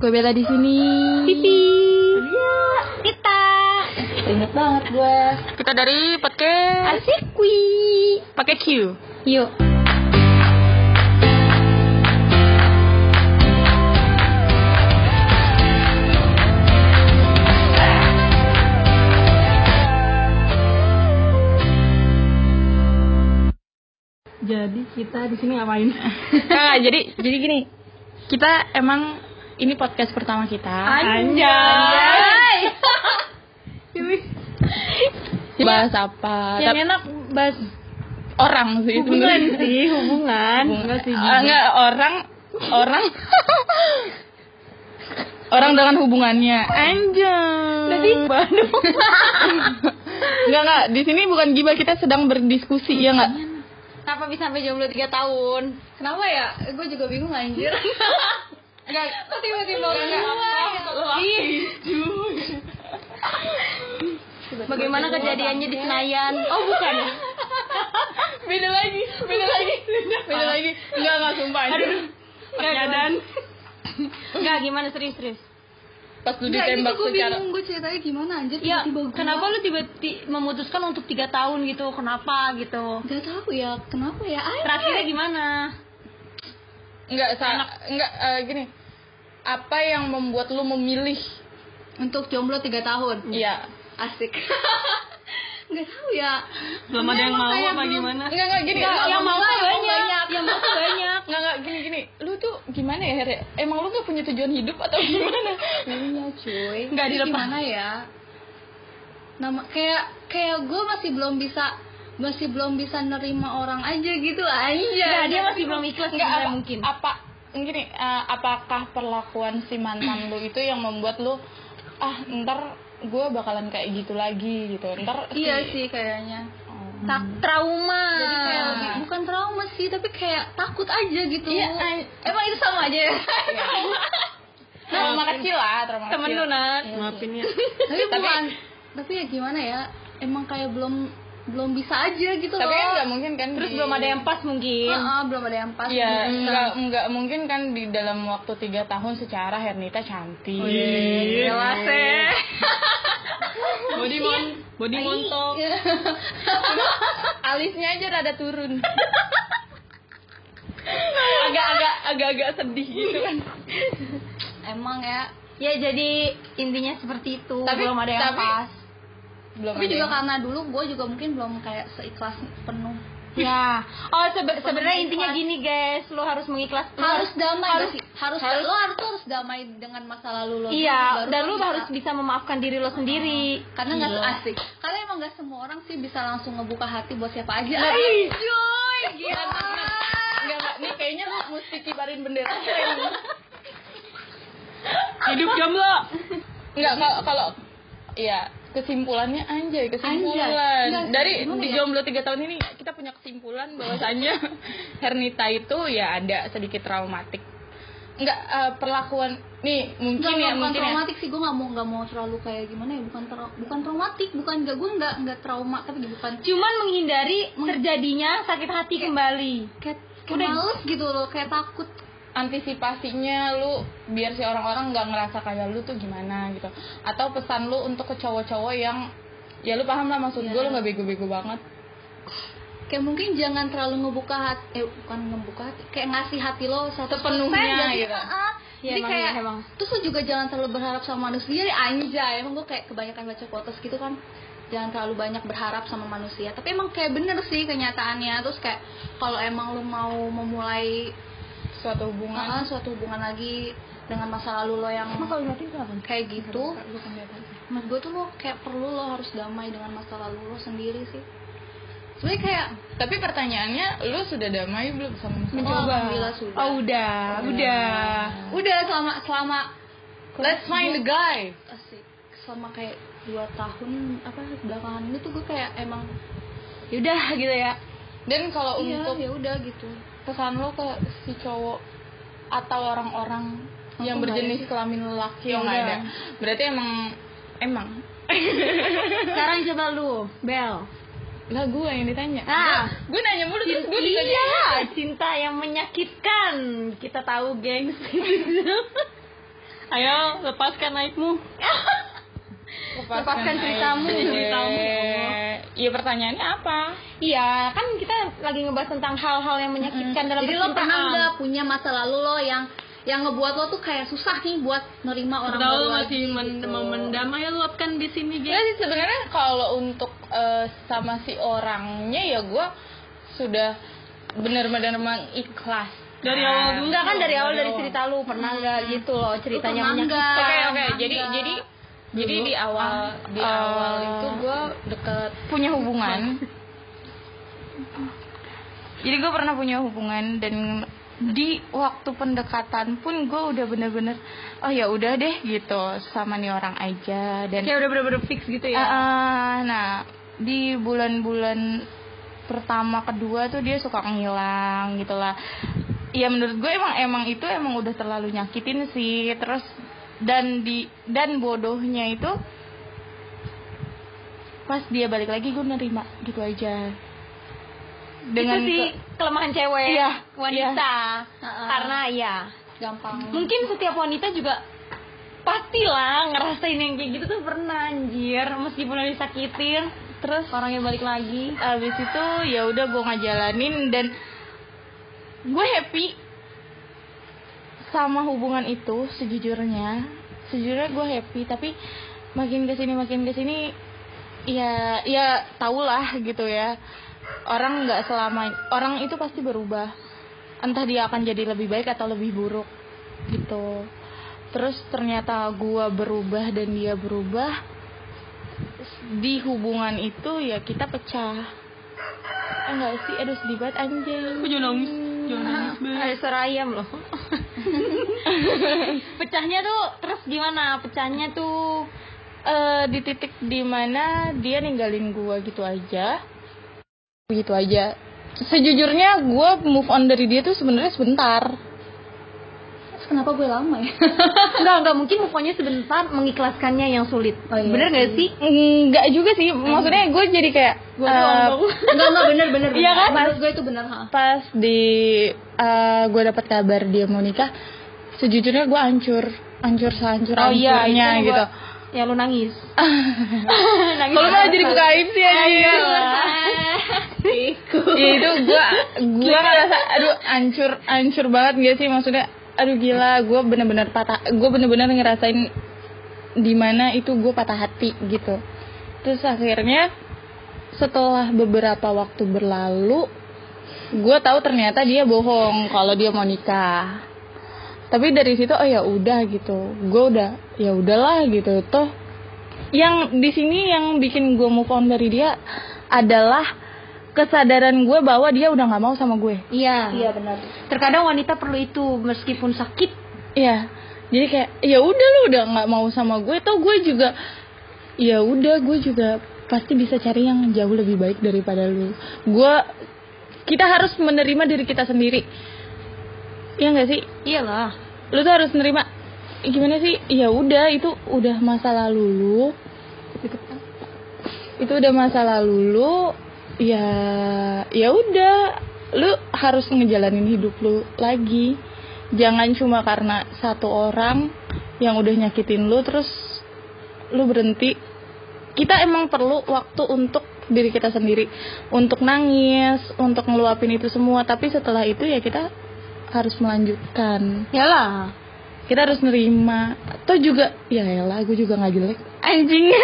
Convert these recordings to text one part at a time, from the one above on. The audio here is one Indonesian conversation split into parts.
Gue Bella di sini. Pipi. Kita. Ingat banget gue. Kita dari podcast Asikwi. pakai Q. Yuk. Jadi kita di sini ngapain? Nah, jadi jadi gini. Kita emang ini podcast pertama kita. Anjay. Bahas apa? Yang Tapi enak bahas orang sih hubungan sih, hubungan. Hubungan. Enggak. Ah, enggak orang orang orang dengan hubungannya. Anjay. Jadi. Enggak enggak, di sini bukan gibah kita sedang berdiskusi ya enggak? Kenapa bisa sampai jomblo 3 tahun? Kenapa ya? Gue juga bingung anjir. Enggak, Kok tiba-tiba enggak. Ih, Bagaimana kejadiannya di Senayan? Oh bukan. beda lagi, beda lagi, beda lagi. Enggak enggak sumpah. Aduh. Penyadan. Enggak, gimana serius-serius? Pas lu Enggak, ini ditembak gue secara bingung gue ceritanya gimana anjir Ya, tiba-tiba gua- kenapa lu tiba-tiba memutuskan untuk tiga tahun gitu? Kenapa gitu? Gak tahu ya, kenapa ya? Ay, Terakhirnya gimana? enggak sa enggak eh, gini. Apa yang membuat lu memilih? untuk jomblo 3 tahun. Iya. Asik. Gak tahu ya. Belum ada yang mau apa gimana? Enggak enggak gini. Enggak, lu- yang mau banyak. banyak. Yang mau banyak. Enggak enggak gini gini. Lu tuh gimana ya, Her? Emang lu gak punya tujuan hidup atau gimana? Iya cuy. Nggak Ini dilepas. Gimana ya? Nama kayak kayak gue masih belum bisa masih belum bisa nerima orang aja gitu aja. Enggak, dia masih belum ikhlas Enggak mungkin. Apa gini, eh, apakah perlakuan si mantan lu itu yang membuat lu ah ntar gue bakalan kayak gitu lagi gitu ntar Iya si- sih kayaknya. Tak trauma. Jadi kayak lebih- bukan trauma sih, tapi kayak takut aja gitu. Iya, Emang itu sama aja ya? trauma kecil lah trauma Temen kecil. lu, Nat. Maafin ya tapi Tapi- bukan tapi ya gimana ya? Emang kayak belum belum bisa aja gitu tapi loh. kan nggak mungkin kan Terus di- belum ada yang pas mungkin. Heeh, belum ada yang pas. Iya, gitu. nggak nggak mungkin kan di dalam waktu tiga tahun secara Hernita cantik. Jelas ya. Body mon, body montok. Alisnya aja rada turun. Agak-agak agak-agak sedih gitu kan. Emang ya. Ya jadi intinya seperti itu. Tapi- belum ada yang tapi- pas. Belum Tapi ada juga yang- karena dulu gue juga mungkin belum kayak seikhlas penuh. Ya. Oh sebe- sebenarnya intinya ikhlas. gini guys, lu harus mengikhlas harus damai harus sih? Harus, harus- lo harus tuh harus damai dengan masa lalu lo. Iya, Baru dan lo harus bisa memaafkan diri lo sendiri. karena nggak Gila. asik. Karena emang nggak semua orang sih bisa langsung ngebuka hati buat siapa aja. Nggak. Ay, Cuy, gila. Enggak, enggak. Nih kayaknya lu mesti kibarin bendera. Hidup jomblo. Enggak kalau kalau iya kesimpulannya anjay kesimpulan Anjay. Enggak, dari gimana di ya? jomblo tiga tahun ini kita punya kesimpulan bahwasannya Hernita itu ya ada sedikit traumatik enggak eh, perlakuan nih mungkin Nggak, ya bukan mungkin ya traumatik sih gue nggak mau nggak mau terlalu kayak gimana ya bukan tra- bukan traumatik bukan nggak gue nggak nggak trauma tapi bukan Cuman menghindari terjadinya sakit hati kembali. kayak, kayak Udah. males gitu loh kayak takut antisipasinya lu biar si orang-orang nggak ngerasa kayak lu tuh gimana gitu. Atau pesan lu untuk ke cowok-cowok yang ya lu paham lah maksud gue Iya. lu nggak bego-bego banget. Kayak mungkin jangan terlalu ngebuka hati eh bukan ngebuka hati kayak ngasih hati lo satu Sepenuhnya gitu. Iya, jadi emang, kayak emang. terus lo juga jangan terlalu berharap sama manusia ya anjay. Emang gue kayak kebanyakan baca quotes gitu kan. Jangan terlalu banyak berharap sama manusia. Tapi emang kayak bener sih kenyataannya. Terus kayak kalau emang lo mau memulai suatu hubungan. Uh, suatu hubungan lagi dengan masa lalu lo yang kayak gitu. Menurut gue tuh lo kayak perlu lo harus damai dengan masa lalu lo sendiri sih. Sebenarnya kayak tapi pertanyaannya lu sudah damai belum sama masa lalu? Oh, alhamdulillah sudah. Oh udah, udah. udah selama selama let's find the guy. Asik. Selama kayak dua tahun apa belakangan ini tuh gue kayak emang Yaudah gitu ya. dan kalau iya untuk ya udah gitu pesan lu ke si cowok atau orang-orang yang Aku nggak berjenis kelamin lelaki Ya yang ada berarti emang emang Sekarang coba lu, Bel. lah gue yang ditanya Ah. gue nanya mulu terus gue Iya, ditanya cinta yang menyakitkan. Kita tahu, gengs. Ayo lepaskan naikmu. Lepaskan ceritamu. aja. Ceritamu. Iya pertanyaannya apa? Iya, kan kita lagi ngebahas tentang hal-hal yang menyakitkan dalam Jadi lo pernah nggak punya masa lalu lo yang yang ngebuat lo tuh kayak susah nih buat nerima orang Tahu baru lu masih lagi men- gitu. memendam aja luapkan di sini, Ge. sih sebenarnya kalau untuk eh, sama si orangnya ya gue sudah benar-benar mengikhlas. Dari awal dulu. Enggak kan dari awal dari awal. cerita lu pernah nggak gitu loh ceritanya menyakitkan. Oke oke jadi nggak? Jadi jadi di awal di Ah. awal itu gue deket punya hubungan. jadi gue pernah punya hubungan dan di waktu pendekatan pun gue udah bener-bener oh ya udah deh gitu sama nih orang aja dan Kayak udah bener-bener fix gitu ya. Ah, nah di bulan-bulan pertama kedua tuh dia suka ngilang gitu lah ya menurut gue emang emang itu emang udah terlalu nyakitin sih terus dan di dan bodohnya itu pas dia balik lagi gue nerima gitu aja. Dengan itu sih ke- kelemahan cewek Iya, wanita. Heeh. karena ya gampang. mungkin setiap wanita juga pastilah ngerasain yang kayak gitu tuh pernah anjir. Meskipun udah disakitin terus orangnya balik lagi. Abis itu ya udah gue ngejalanin dan gue happy sama hubungan itu sejujurnya. Sejujurnya gue happy tapi makin ke sini makin ke sini ya ya tau lah gitu ya. Orang nggak selama orang itu pasti berubah. Entah dia akan jadi lebih baik atau lebih buruk gitu. Terus ternyata gue berubah dan dia berubah di hubungan itu ya kita pecah. Enggak sih aduh sedih banget anjing. Aku jangan nangis? Jangan nangis Be. Ada suara ayam loh. pecahnya tuh terus gimana pecahnya tuh eh di titik di mana dia ninggalin gua gitu aja gitu aja sejujurnya gua move on dari dia tuh sebenarnya sebentar kenapa gue lama ya? enggak enggak mungkin mukanya sebentar mengikhlaskannya yang sulit Oh, iya bener nggak sih enggak juga sih maksudnya gue jadi kayak doang dong. Enggak enggak bener bener. Iya kan? Menurut gue itu bener ha. pas di eh gue dapat kabar dia mau nikah sejujurnya gue hancur hancur sehancur oh iya hancurnya yang gitu. gua- ya lu nangis. Nangis. Kalau malah jadi buka aib sih aja Iya. ya itu gue gue ngerasa aduh hancur hancur banget gak sih? Maksudnya aduh gila gue bener-bener patah gue bener-bener ngerasain di mana itu gue patah hati gitu. Terus akhirnya setelah beberapa waktu berlalu gue tahu ternyata dia bohong kalau dia mau nikah. Tapi dari situ oh ya udah gitu. Gue udah ya udahlah gitu. Toh yang di sini yang bikin gue move on dari dia adalah kesadaran gue bahwa dia udah nggak mau sama gue. Iya. Iya benar. terkadang wanita perlu itu meskipun sakit. Iya, jadi kayak ya udah lu udah nggak mau sama gue, toh gue juga ya udah gue juga pasti bisa cari yang jauh lebih baik daripada lu. Gue kita harus menerima diri kita sendiri. Iya nggak sih? iyalah Lu tuh harus menerima gimana sih? Ya udah itu udah masa lalu lu. Itu udah masa lalu lu. Ya ya udah lu harus ngejalanin hidup lu lagi jangan cuma karena satu orang yang udah nyakitin lu terus lu berhenti kita emang perlu waktu untuk diri kita sendiri. Untuk nangis untuk ngeluapin itu semua. Tapi setelah itu ya kita harus melanjutkan. Iyalah kita harus nerima. Atau juga ya elah gue juga nggak jelek. Anjing.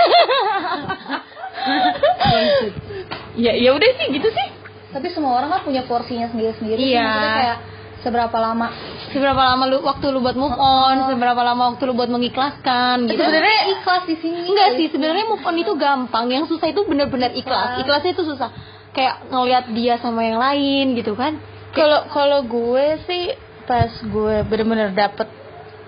Ya ya udah sih gitu sih. Tapi semua orang kan punya porsinya sendiri-sendiri. sih. Iya. Kayak seberapa lama? Seberapa lama lu waktu lu buat move on? Seberapa lama waktu lu buat mengikhlaskan gitu sebenarnya ikhlas di sini. enggak sih sebenarnya move on itu gampang. Yang susah itu benar-benar ikhlas. Ikhlasnya itu susah. Kayak ngelihat dia sama yang lain gitu kan? Kalau kalau gue sih pas gue bener-bener dapet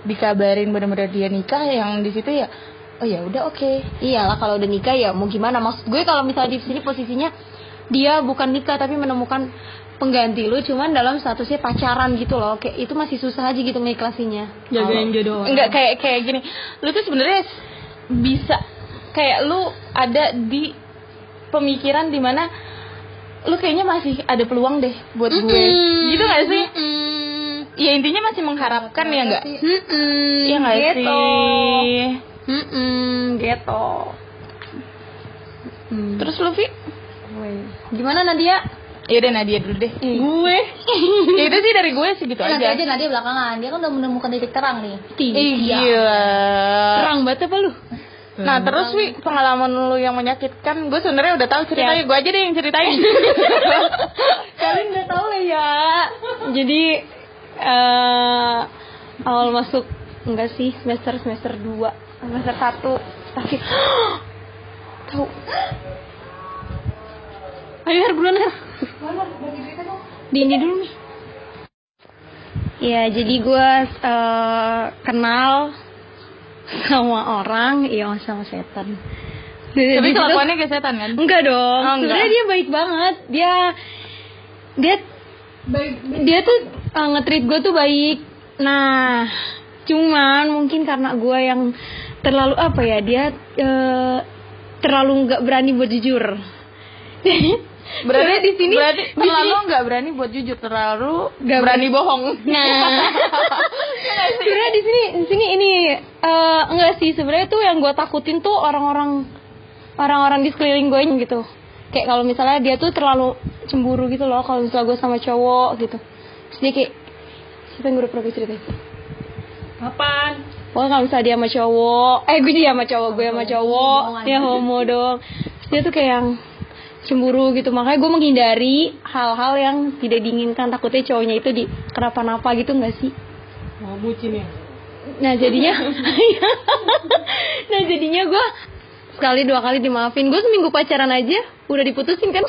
dikabarin bener-bener dia nikah yang di situ ya oh ya udah oke. Iyalah kalau udah nikah ya mau gimana? Maksud gue kalau misalnya di sini posisinya dia bukan nikah tapi menemukan pengganti lu cuman dalam statusnya pacaran gitu loh. Kayak itu masih susah aja gitu mengiklasinya Jagain jodoh enggak kayak kayak gini. Lu tuh sebenarnya bisa kayak lu ada di pemikiran di mana lu kayaknya masih ada peluang deh buat gue. Gitu gak sih? Ya intinya masih mengharapkan ya nggak? Mm-mm, Iya nggak gitu. sih? Mm-mm, gitu. Hmm. terus Luffy? Gimana Nadia? Ya udah Nadia dulu deh. Gue. Ya itu sih dari gue sih gitu nanti aja. aja Nadia belakangan. Dia kan udah menemukan titik terang nih. Ih, gila. Terang banget apa lu? Nah terus Wi pengalaman lu yang menyakitkan Gue sebenarnya udah tahu ceritanya. Gue aja deh yang ceritain. Kalian udah tahu lah ya. Jadi eh awal masuk enggak sih semester semester 2 semester 1 sakit. tahu. Ayo buruan Har. Di ini dulu nih. Ya jadi gue eh, kenal sama orang, iya sama setan. Tapi kelakuannya kayak setan kan Enggak dong. Oh. Sebenarnya dia baik banget. Dia dia dia tuh uh, nge-treat gue tuh baik. Nah, cuman mungkin karena gue yang terlalu apa ya? Dia eh, terlalu nggak berani buat jujur. Berarti Sebenarnya di sini Berarti terlalu nggak berani buat jujur Terlalu Nggak berani bohong Nah, sebenarnya di sini di sini ini eh, enggak sih sebenarnya tuh yang gue takutin tuh orang-orang orang-orang di sekeliling gue gitu. Kayak kalau misalnya dia tuh terlalu cemburu gitu loh kalau misalnya gue sama cowok gitu. Terus dia kayak siapa yang gue udah pernah gue ceritain? apaan Pokoknya kalau misalnya dia sama cowok, eh gue juga sama cowok, gue sama cowok, ya homo dong. Dia tuh kayak yang cemburu gitu, makanya gue menghindari hal-hal yang tidak diinginkan. Takutnya cowoknya itu di kenapa-napa gitu nggak sih? mau bucin ya Nah jadinya, nah jadinya gue sekali dua kali dimaafin. Gue seminggu pacaran aja udah diputusin kan?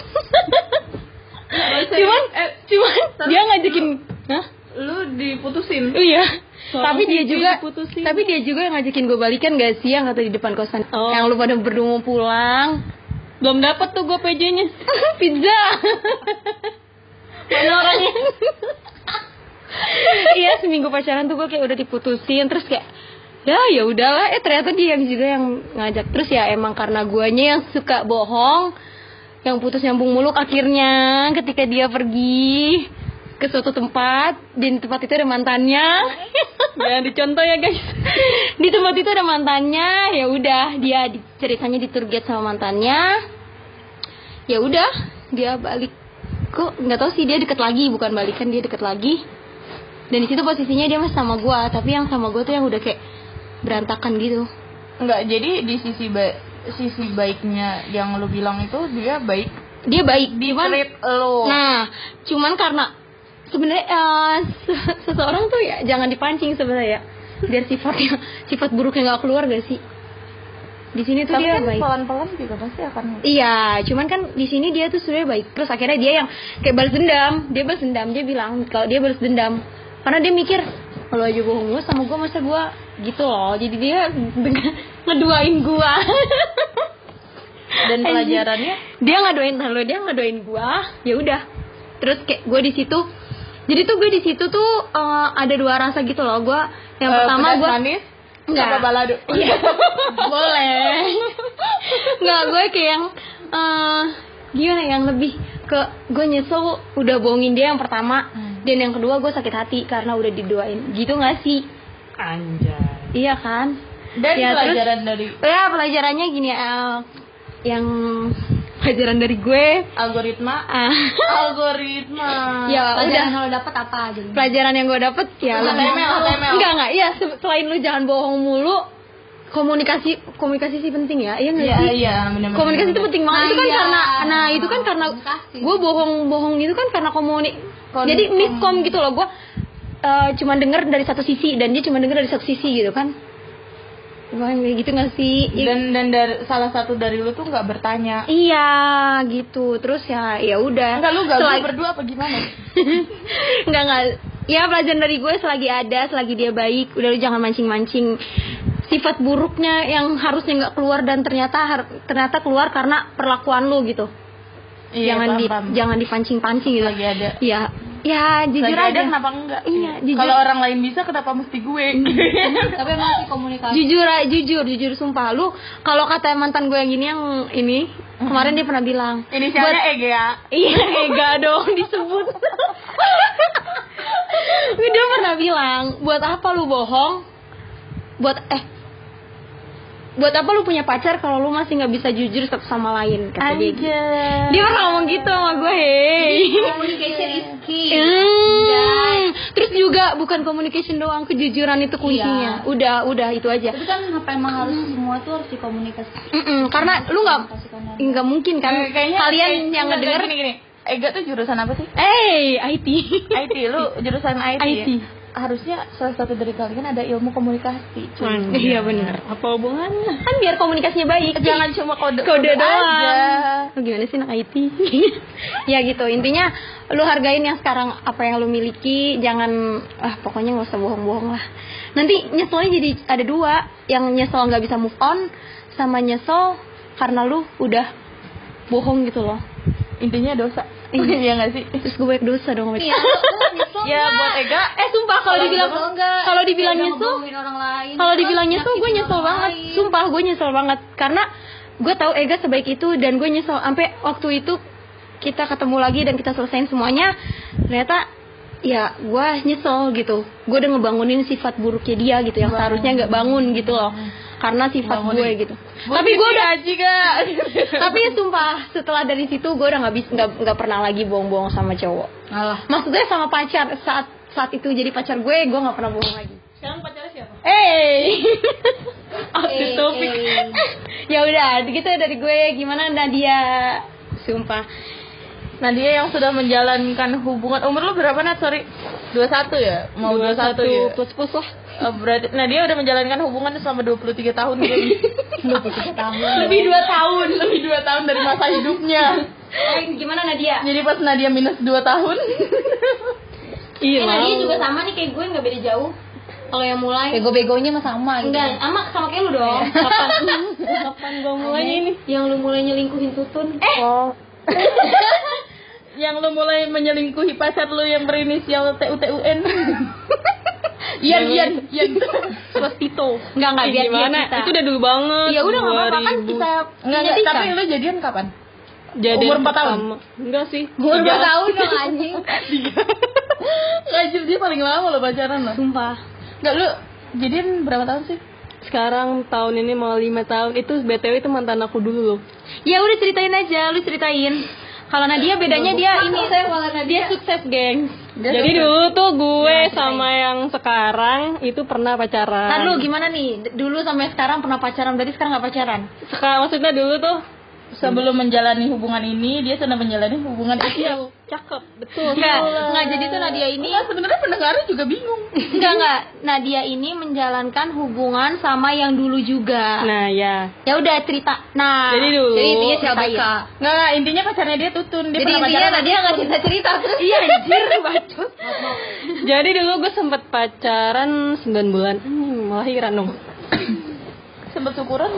cuman, cuman dia ngajakin, Hah? lu diputusin Iya. Tapi dia juga diputusin. tapi dia juga yang ngajakin gue balikan gak sih yang kata di depan kosan. Oh. Yang lu pada berdua pulang. Belum dapet tuh gue PJ-nya Pizza. mana orangnya? Iya seminggu pacaran tuh gue kayak udah diputusin terus kayak ya ya udahlah. Eh ternyata dia yang juga yang ngajak. Terus ya emang karena guanya yang suka bohong yang putus nyambung muluk akhirnya ketika dia pergi ke suatu tempat di tempat itu ada mantannya. Jangan dicontoh ya guys. Di tempat itu ada mantannya ya udah dia di- ceritanya di tour guide sama mantannya. Ya udah dia balik. Kok nggak tahu sih dia deket lagi bukan balikan dia deket lagi. Dan di situ posisinya dia masih sama gua tapi yang sama gua tuh yang udah kayak berantakan gitu. Enggak jadi di sisi ba sisi baiknya yang lu bilang itu Dia baik dia baik Di cuman nah cuman karena sebenarnya se- seseorang tuh ya jangan dipancing sebenarnya ya biar sifatnya sifat buruknya nggak keluar gak sih di sini tuh Tapi dia kan baik pelan-pelan juga pasti akan Iya, cuman kan di sini dia tuh sebenarnya baik. Terus akhirnya dia yang kayak balas dendam. Dia balas dendam. Dia bilang kalau dia balas dendam. Karena dia mikir kalau aja bohong mulu sama gue masa gue gitu loh. Jadi dia ngeduain gue. Dan pelajarannya dia ngadoin lalu dia ngadoin gue. Ya udah. Terus kayak gue di situ. Jadi tuh gue di situ tuh eh, ada dua rasa gitu loh. Gue yang eh, pertama gue manis Enggak. balado Iya. Boleh. Enggak, gue kayak yang eh gimana yang lebih ke gue nyesel udah bohongin dia yang pertama Hmm. dan yang kedua gue sakit hati karena udah didoain gitu nggak sih anjay iya kan Dan Ya, terus- pelajaran dari ya pelajarannya gini eh, yang pelajaran dari gue. Algoritma. Ah, Algoritma. Ya udah. pelajaran yang lo dapet apa jadi pelajaran yang gue dapet ya HTML, HTML. enggak enggak. Se- selain lu jangan bohong mulu. Komunikasi komunikasi sih penting ya. Iya nggak Iya sih? iya benar komunikasi itu penting banget. Nah, itu kan iya. karena nah itu kan karena gue bohong bohong itu kan karena komuni Kon- jadi miskom gitu loh. Gue eh, cuma denger dari satu sisi dan dia cuma denger dari satu sisi gitu kan Wah, kayak gitu gak sih? Dan dan dari salah satu dari lu tuh nggak bertanya. Iya gitu. Terus ya ya udah. Enggak lu gak Selagi- berdua apa gimana? Enggak enggak. Ya pelajaran dari gue selagi ada, selagi dia baik, udah lu jangan mancing-mancing. Sifat buruknya yang harusnya nggak keluar dan ternyata har- ternyata keluar karena perlakuan lu gitu. jangan di, paham, jangan dipancing-pancing gitu. lagi ada. Ya, ya jujur lagi ada aja. kenapa enggak? Iya, jujur. kalau orang lain bisa kenapa mesti gue? Tapi emang sih komunikasi. Jujur aja, jujur, jujur sumpah. Lu kalau kata mantan gue yang gini yang ini kemarin dia pernah bilang inisialnya Ega Iya, Ega dong disebut. dia pernah bilang buat apa lu bohong? Buat eh buat apa lu punya pacar kalau lu masih nggak bisa jujur satu sama lain? Kata dia gitu. dia pernah ngomong gitu sama gue hei communication is key. Hmm. terus juga bukan communication doang kejujuran itu kuncinya. Udah udah itu aja. Tapi kan apa emang harus semua tuh harus dikomunikasikan Mm-mm, karena lu nggak nggak mungkin kan? Eh, kayaknya kalian kayak- yang ngedenger gini gini. Ega tuh jurusan apa sih? Eh IT IT lu jurusan IT, IT. ya? Harusnya salah satu dari kalian ada ilmu komunikasi cuy. iya benar. Apa hubungannya? kan biar komunikasinya baik jangan cuma kode kode doang. Aja. Gimana sih anak IT ya gitu intinya lu hargain yang sekarang apa yang lu miliki jangan ah pokoknya nggak usah bohong-bohong lah. Nanti nyeselnya jadi ada dua yang nyesel nggak bisa move on sama nyesel karena lu udah bohong gitu loh. Intinya dosa iya nggak sih? terus gue banyak dosa dong iya nyesel ya buat Ega. Eh sumpah kalau dibilang kalau dibilang nyesel kalau dibilang nyesel gue nyesel banget. sumpah gue nyesel banget. Karena gue tahu Ega sebaik itu dan gue nyesel. Sampai waktu itu kita ketemu lagi dan kita selesaiin semuanya ternyata ya gue nyesel gitu. Gue udah ngebangunin sifat buruknya dia gitu yang seharusnya nggak bangun gitu loh karena sifat gue gitu tapi gue udah gaji gak tapi sumpah setelah dari situ gue udah nggak bisa nggak nggak pernah lagi bohong-bohong sama cowok alah maksudnya sama pacar saat saat itu jadi pacar gue gue nggak pernah bohong lagi sekarang pacarnya siapa Eh, Eh, topik. eh. ya udah, gitu dari gue gimana Nadia? Sumpah. Nah dia yang sudah menjalankan hubungan umur lu berapa Nat? Sorry 21 ya? Mau 21, ya? plus plus lah. Oh, berarti nah dia udah menjalankan hubungan selama 23 tahun guys. 23 tahun lebih 2 tahun, lebih 2 tahun dari masa hidupnya. Eh, gimana Nadia? Jadi pas Nadia minus 2 tahun. Iya, Eh, Nadia juga sama nih kayak gue nggak beda jauh. Kalau yang mulai bego-begonya mah sama gitu enggak, sama sama kayak lu dong. Kapan? Kapan gue mulainya ini? yang lu mulai nyelingkuhin tutun. Eh, Oh, yang lu mulai menyelingkuhi pacar lu yang berinisial TUTUN. Ian, Ian, Ian. Swastito. enggak enggak biar gimana? kita. Itu udah dulu banget. Ya udah nggak apa-apa kan 2000. kita Enggak, enggak, tapi lu jadian kapan? Jadian Umur empat tahun? pertama. Enggak sih. Umur Tiga. berapa tahun dong anjing? Anjir dia paling lama lo pacaran lo. Sumpah. Enggak lu jadian berapa tahun sih? Sekarang tahun ini mau lima tahun. Itu BTW itu mantan aku dulu loh. Ya udah ceritain aja, lu ceritain. Kalau Nadia bedanya dia ini Dia sukses, geng. Dia Jadi sukses. dulu tuh gue sama yang sekarang itu pernah pacaran. Ntar lu gimana nih? Dulu sampai sekarang pernah pacaran, berarti sekarang nggak pacaran? Sekarang maksudnya dulu tuh Sebelum menjalani hubungan ini, dia sedang menjalani hubungan itu. cakep, betul. Enggak, enggak jadi tuh Nadia ini Enggak, sebenarnya pendengarnya juga bingung. enggak enggak. Nadia ini menjalankan hubungan sama yang dulu juga. Nah, ya. Ya udah cerita. Nah, Jadi dulu- jadi intinya ceritain. Enggak, enggak, intinya pacarnya dia tutun. Dia Jadi intinya. Nadia nggak cerita cerita terus. Iya anjir bacot. Jadi dulu gue sempet pacaran 9 bulan. Hmm, lahiran dong. Sempet syukuran.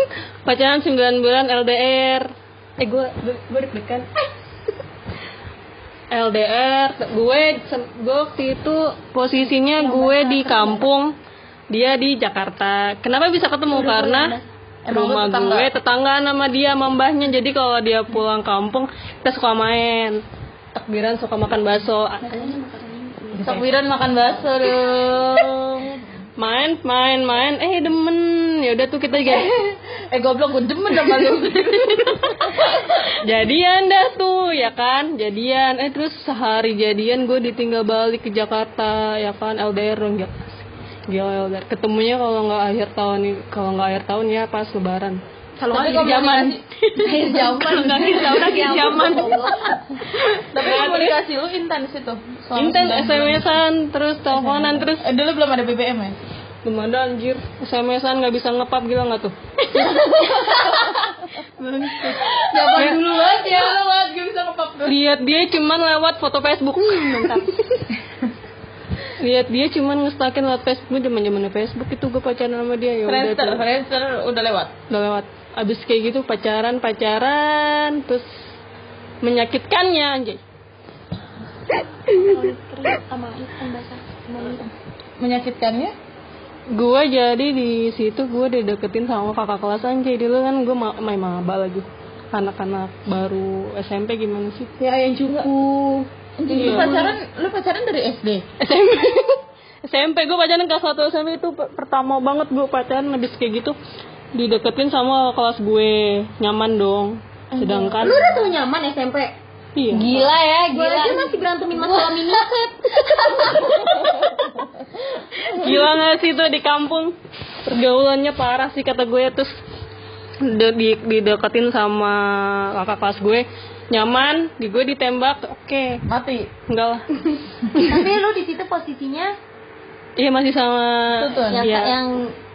Pacaran 9 bulan LDR. Eh gue gue deg-degan. LDR, gue gue waktu itu posisinya gue di kampung, dia di Jakarta. Kenapa bisa ketemu? Karena Emang rumah tetangga? gue tetanggaan sama dia sama mbahnya. Jadi kalau dia pulang kampung, kita suka main. Takbiran suka makan bakso. Takbiran makan bakso dong. Main, main, main. Eh demen. Ya udah tuh kita juga eh goblok gue demen sama lu. jadian dah tuh ya kan jadian eh terus sehari jadian gue ditinggal balik ke Jakarta ya kan LDR dong ya gila LDR ketemunya kalau nggak akhir tahun kalau nggak akhir tahun ya pas lebaran Kalau akhir zaman. Akhir zaman. Akhir zaman. Akhir zaman. Tapi komunikasi lu intens itu. intens. SMS-an terus teleponan terus Eh, dulu belum ada BBM ya? Belum ada anjir SMS-an nggak bisa ngepap gila nggak tuh Zaman dulu aja. Ya, Dulu banget gue bisa ngepap tuh. lihat dia cuman lewat foto Facebook mantap lihat dia cuman ngestakin lewat Facebook zaman zamannya Facebook itu gue pacaran sama dia ya udah Friendster. Friendster udah lewat. udah lewat abis kayak gitu pacaran pacaran terus menyakitkannya anjay Menyakitkannya? Gue jadi di situ gue dideketin sama kakak kelas anjay. Dulu kan gue ma main maba lagi. Anak-anak baru SMP gimana sih? Ya yang cukup. Lu pacaran lu pacaran dari SD. SMP SMP gue pacaran kelas 1 SMP itu per- pertama banget gue pacaran habis kayak gitu. Dideketin sama kelas gue. Nyaman dong. Sedangkan Lu udah tuh nyaman SMP. Iya Gila ya, gila. Gue aja masih berantemin masalah miniset. gila gak sih tuh di kampung pergaulannya parah sih kata gue terus de- di, dideketin sama kakak kelas gue nyaman di gue ditembak oke Mati. enggak lah Tapi lu di situ posisinya iya masih sama Tutun. yang iya yang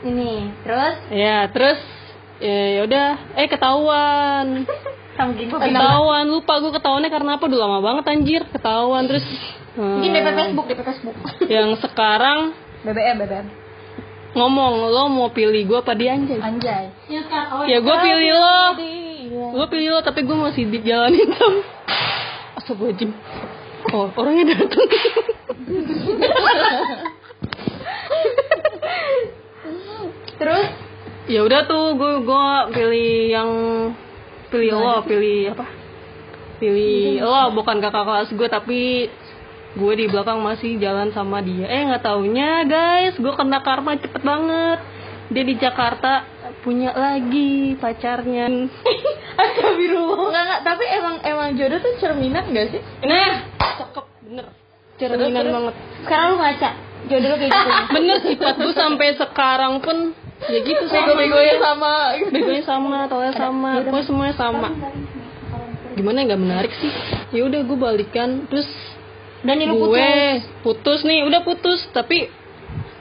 ini. Terus ya terus ya udah eh ketahuan Sampai gue ketahuan? Lupa gue ketahuannya karena apa? Dulu lama banget anjir. Ketahuan terus eh, Mungkin DP Facebook, DP Facebook. yang sekarang BBM, BBM. ngomong lo mau pilih gue apa dia anjay? Anjay. Ya kan, oh, ya gue pilih lo. gue pilih lo tapi gue masih di jalan hitam Astagfirullahaladzim. Oh orangnya datang Terus? Ya udah tuh gue gue pilih yang pilih lo pilih apa? Pilih lo bukan kakak kelas gue tapi gue di belakang masih jalan sama dia. Eh nggak taunya guys gue kena karma cepet banget. Dia di Jakarta punya lagi pacarnya. Astagfirullah. Enggak, enggak, tapi emang emang jodoh tuh cerminan gak sih? nah cakep bener. Cerminan banget. Sekarang lu ngaca. Jodoh lu kayak gitu. bener sifat gue sampai sekarang pun ya gitu sih. Bego-begonya sama. begonya sama tolnya sama. pokoknya semuanya sama. gimana ya, nggak menarik sih. Ya udah gue balikan. Terus Dan gue putus. putus nih. Udah putus. Tapi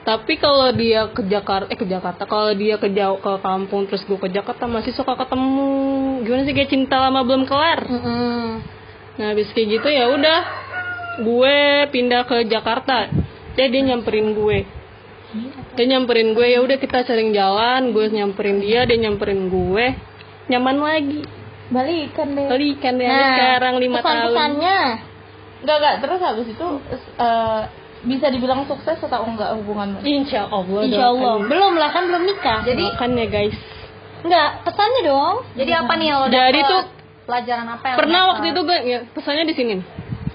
tapi kalau dia ke Jakarta eh ke Jakarta. Kalau dia ke jauh ke kampung terus gue ke Jakarta masih suka ketemu. Gimana sih kayak cinta lama belum kelar? Mm-mm. nah habis kayak gitu ya udah gue pindah ke Jakarta. Dia dia nyamperin gue dia nyamperin gue ya udah kita sering jalan gue nyamperin dia dia nyamperin gue nyaman lagi Balikan deh. balikan deh Nah, sekarang lima tahun pesan-pesannya. Enggak, enggak. Terus habis itu eh, bisa dibilang sukses atau enggak hubungan lu? Insya Allah Insya Allah. doakan. Belum lah kan belum nikah. Jadi makanya guys Enggak, pesannya dong. Jadi apa nih lo Dari tuh- pelajaran apa yang pernah waktu itu gue ya, pesannya di sini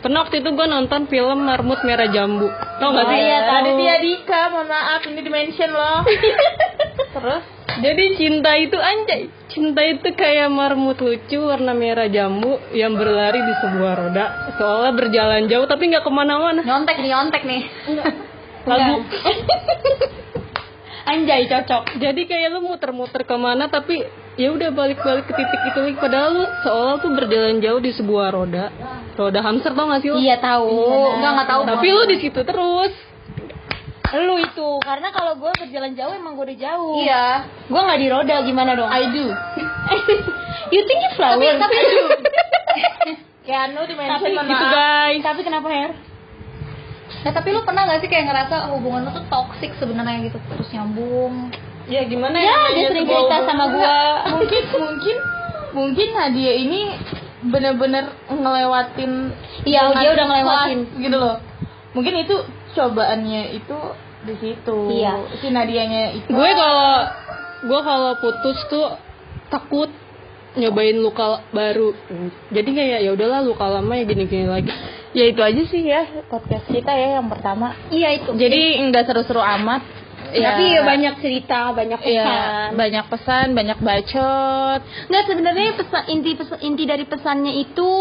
pernah waktu itu gue nonton film marmut merah jambu. Tau gak sih? Iya, tadi dia Dika, mohon maaf ini dimention loh. Terus? Jadi cinta itu anjay. Cinta itu kayak marmut lucu warna merah jambu yang berlari di sebuah roda. Seolah berjalan jauh tapi nggak ke mana-mana. Nyontek nih nyontek nih. Lagu. Anjay cocok. jadi kayak lu muter-muter ke mana tapi ya udah balik-balik ke titik itu lagi padahal lu seolah tuh berjalan jauh di sebuah roda roda hamster tau gak sih lu Iya tahu. enggak enggak tahu tapi lu di situ terus Lu itu karena kalau gue berjalan jauh emang gue udah jauh. iya Gue nggak di roda gimana dong? I do. you think you flower? tapi tapi Keanu dimention Tapi gitu guys tapi kenapa Her? nah, tapi lu pernah gak sih kayak ngerasa hubungan lu tuh toxic sebenarnya gitu terus nyambung ya gimana Ya, namanya dia sering cerita sama gua. mungkin mungkin mungkin Nadia ini bener-bener ngelewatin Iya, dia udah ngelewatin. kelas gitu loh mungkin itu cobaannya itu di situ Iya. si Nadianya itu gue kalau gue kalau putus tuh takut nyobain luka baru jadi kayak ya udahlah luka lama ya gini-gini lagi ya itu aja sih ya podcast kita ya yang pertama Iya itu. jadi nggak seru-seru amat Tapi ya banyak cerita, banyak Iya, pesan. banyak pesan, banyak bacot. Nggak sebenarnya pesan inti pesan, inti dari pesannya itu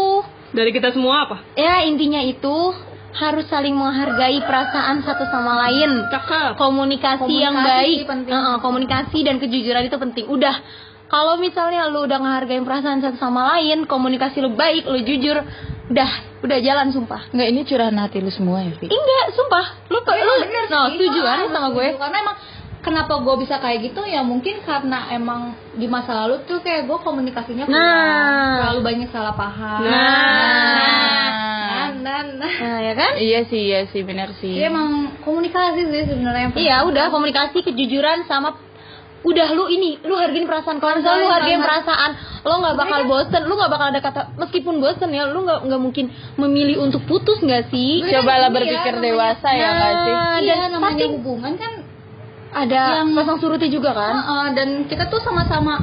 dari kita semua apa ya intinya itu harus saling menghargai perasaan satu sama lain. cakep Komunikasi, yang Komunikasi baik, sih penting. Heeh, komunikasi dan kejujuran itu penting. Udah kalau misalnya lu udah ngehargain perasaan satu sama lain, komunikasi lu baik, lu jujur, udah udah jalan sumpah. Enggak, ini curahan hati lu semua ya, Vi? Enggak, sumpah. Lu Tapi lu emang bener no, kan Emang sama gue? karena emang kenapa gue bisa kayak gitu ya mungkin karena emang di masa lalu tuh kayak gue komunikasinya kurang Nah. terlalu banyak salah paham Nah. nah, nah, nah. Nah, ya kan? Iya sih, iya sih, benar sih. Jadi emang komunikasi sih sebenarnya. Iya, udah komunikasi, kejujuran sama udah lu ini, lu hargain perasaan kalau misalnya lu Hargain, hargain. perasaan, lo nggak bakal bosen, lu nggak bakal ada kata meskipun bosen ya, lu nggak nggak mungkin memilih untuk putus nggak sih? Cobalah Iya, berpikir namanya- dewasa ya nggak sih? Iya, dan namanya pasti hubungan kan ada yang- pasang surutnya juga kan? Heeh, dan kita tuh sama-sama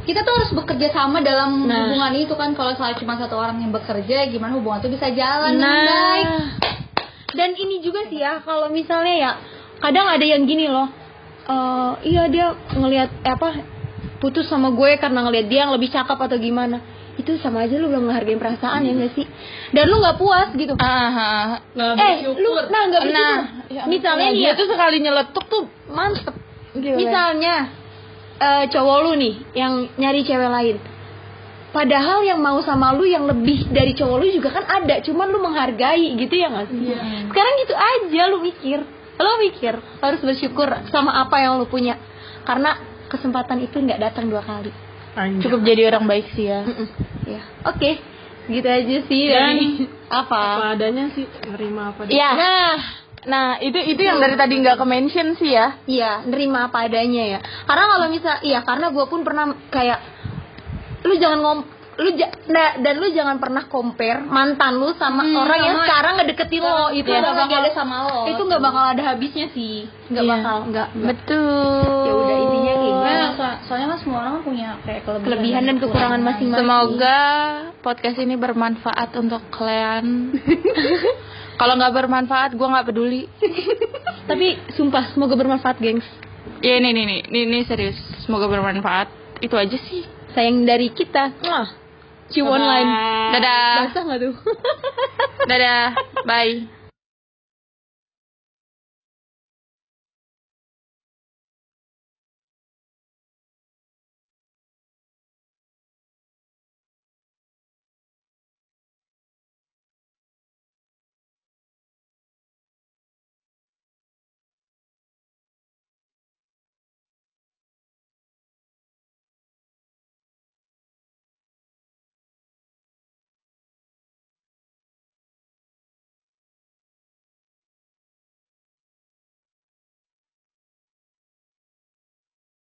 kita tuh harus bekerja sama dalam Nah. hubungan itu kan kalau salah cuma satu orang yang bekerja gimana hubungan itu bisa jalan Nah. baik Dan ini juga sih ya, kalau misalnya ya, kadang ada yang gini loh. Eh iya dia ngelihat eh, apa putus sama gue karena ngelihat dia yang lebih cakep atau gimana. Itu sama aja lu belum menghargai perasaan ya gak sih? Dan lu nggak puas gitu. Ah, Nggak eh, bersyukur. lu nah nggak bersyukur. Nah, ya misalnya nih dia ya, tuh sekali nyeletuk tuh mantep. Gila. misalnya eh, cowok lu nih yang nyari cewek lain. Padahal yang mau sama lu yang lebih dari cowok lu juga kan ada, cuman lu menghargai gitu ya gak sih? Sekarang gitu aja lu mikir, lu mikir harus bersyukur sama apa yang lu punya, karena kesempatan itu nggak datang dua kali. Anjay. cukup jadi orang baik sih ya. Mm-mm. Ya, oke, gitu aja sih Dan dari apa apa? adanya sih nerima apa adanya. Iya. Nah, nah itu itu yang dari tadi nggak ke mention sih ya. Iya, nerima apa adanya ya. Karena kalau misal, iya karena gue pun pernah kayak lu jangan ngom lu ja- nah, dan lu jangan pernah compare mantan lu sama Hmm, orang yang sekarang ngedeketin lo itu nggak lagi bakal ada sama lo. itu nggak bakal ada habisnya sih nggak Iya. bakal nggak. Betul. ya udah intinya kayak gitu Nah, so- soalnya kan semua orang punya kayak kelebihan, kelebihan dan kekurangan masing-masing Semoga podcast ini bermanfaat untuk kalian. Kalau nggak bermanfaat, gue nggak peduli. tapi sumpah semoga bermanfaat gengs Ya ini nih nih, ini, ini serius. Semoga bermanfaat. Itu aja sih. sayang dari kita Mwah. Cium online Dadah. basah nggak tuh Dadah. Bye.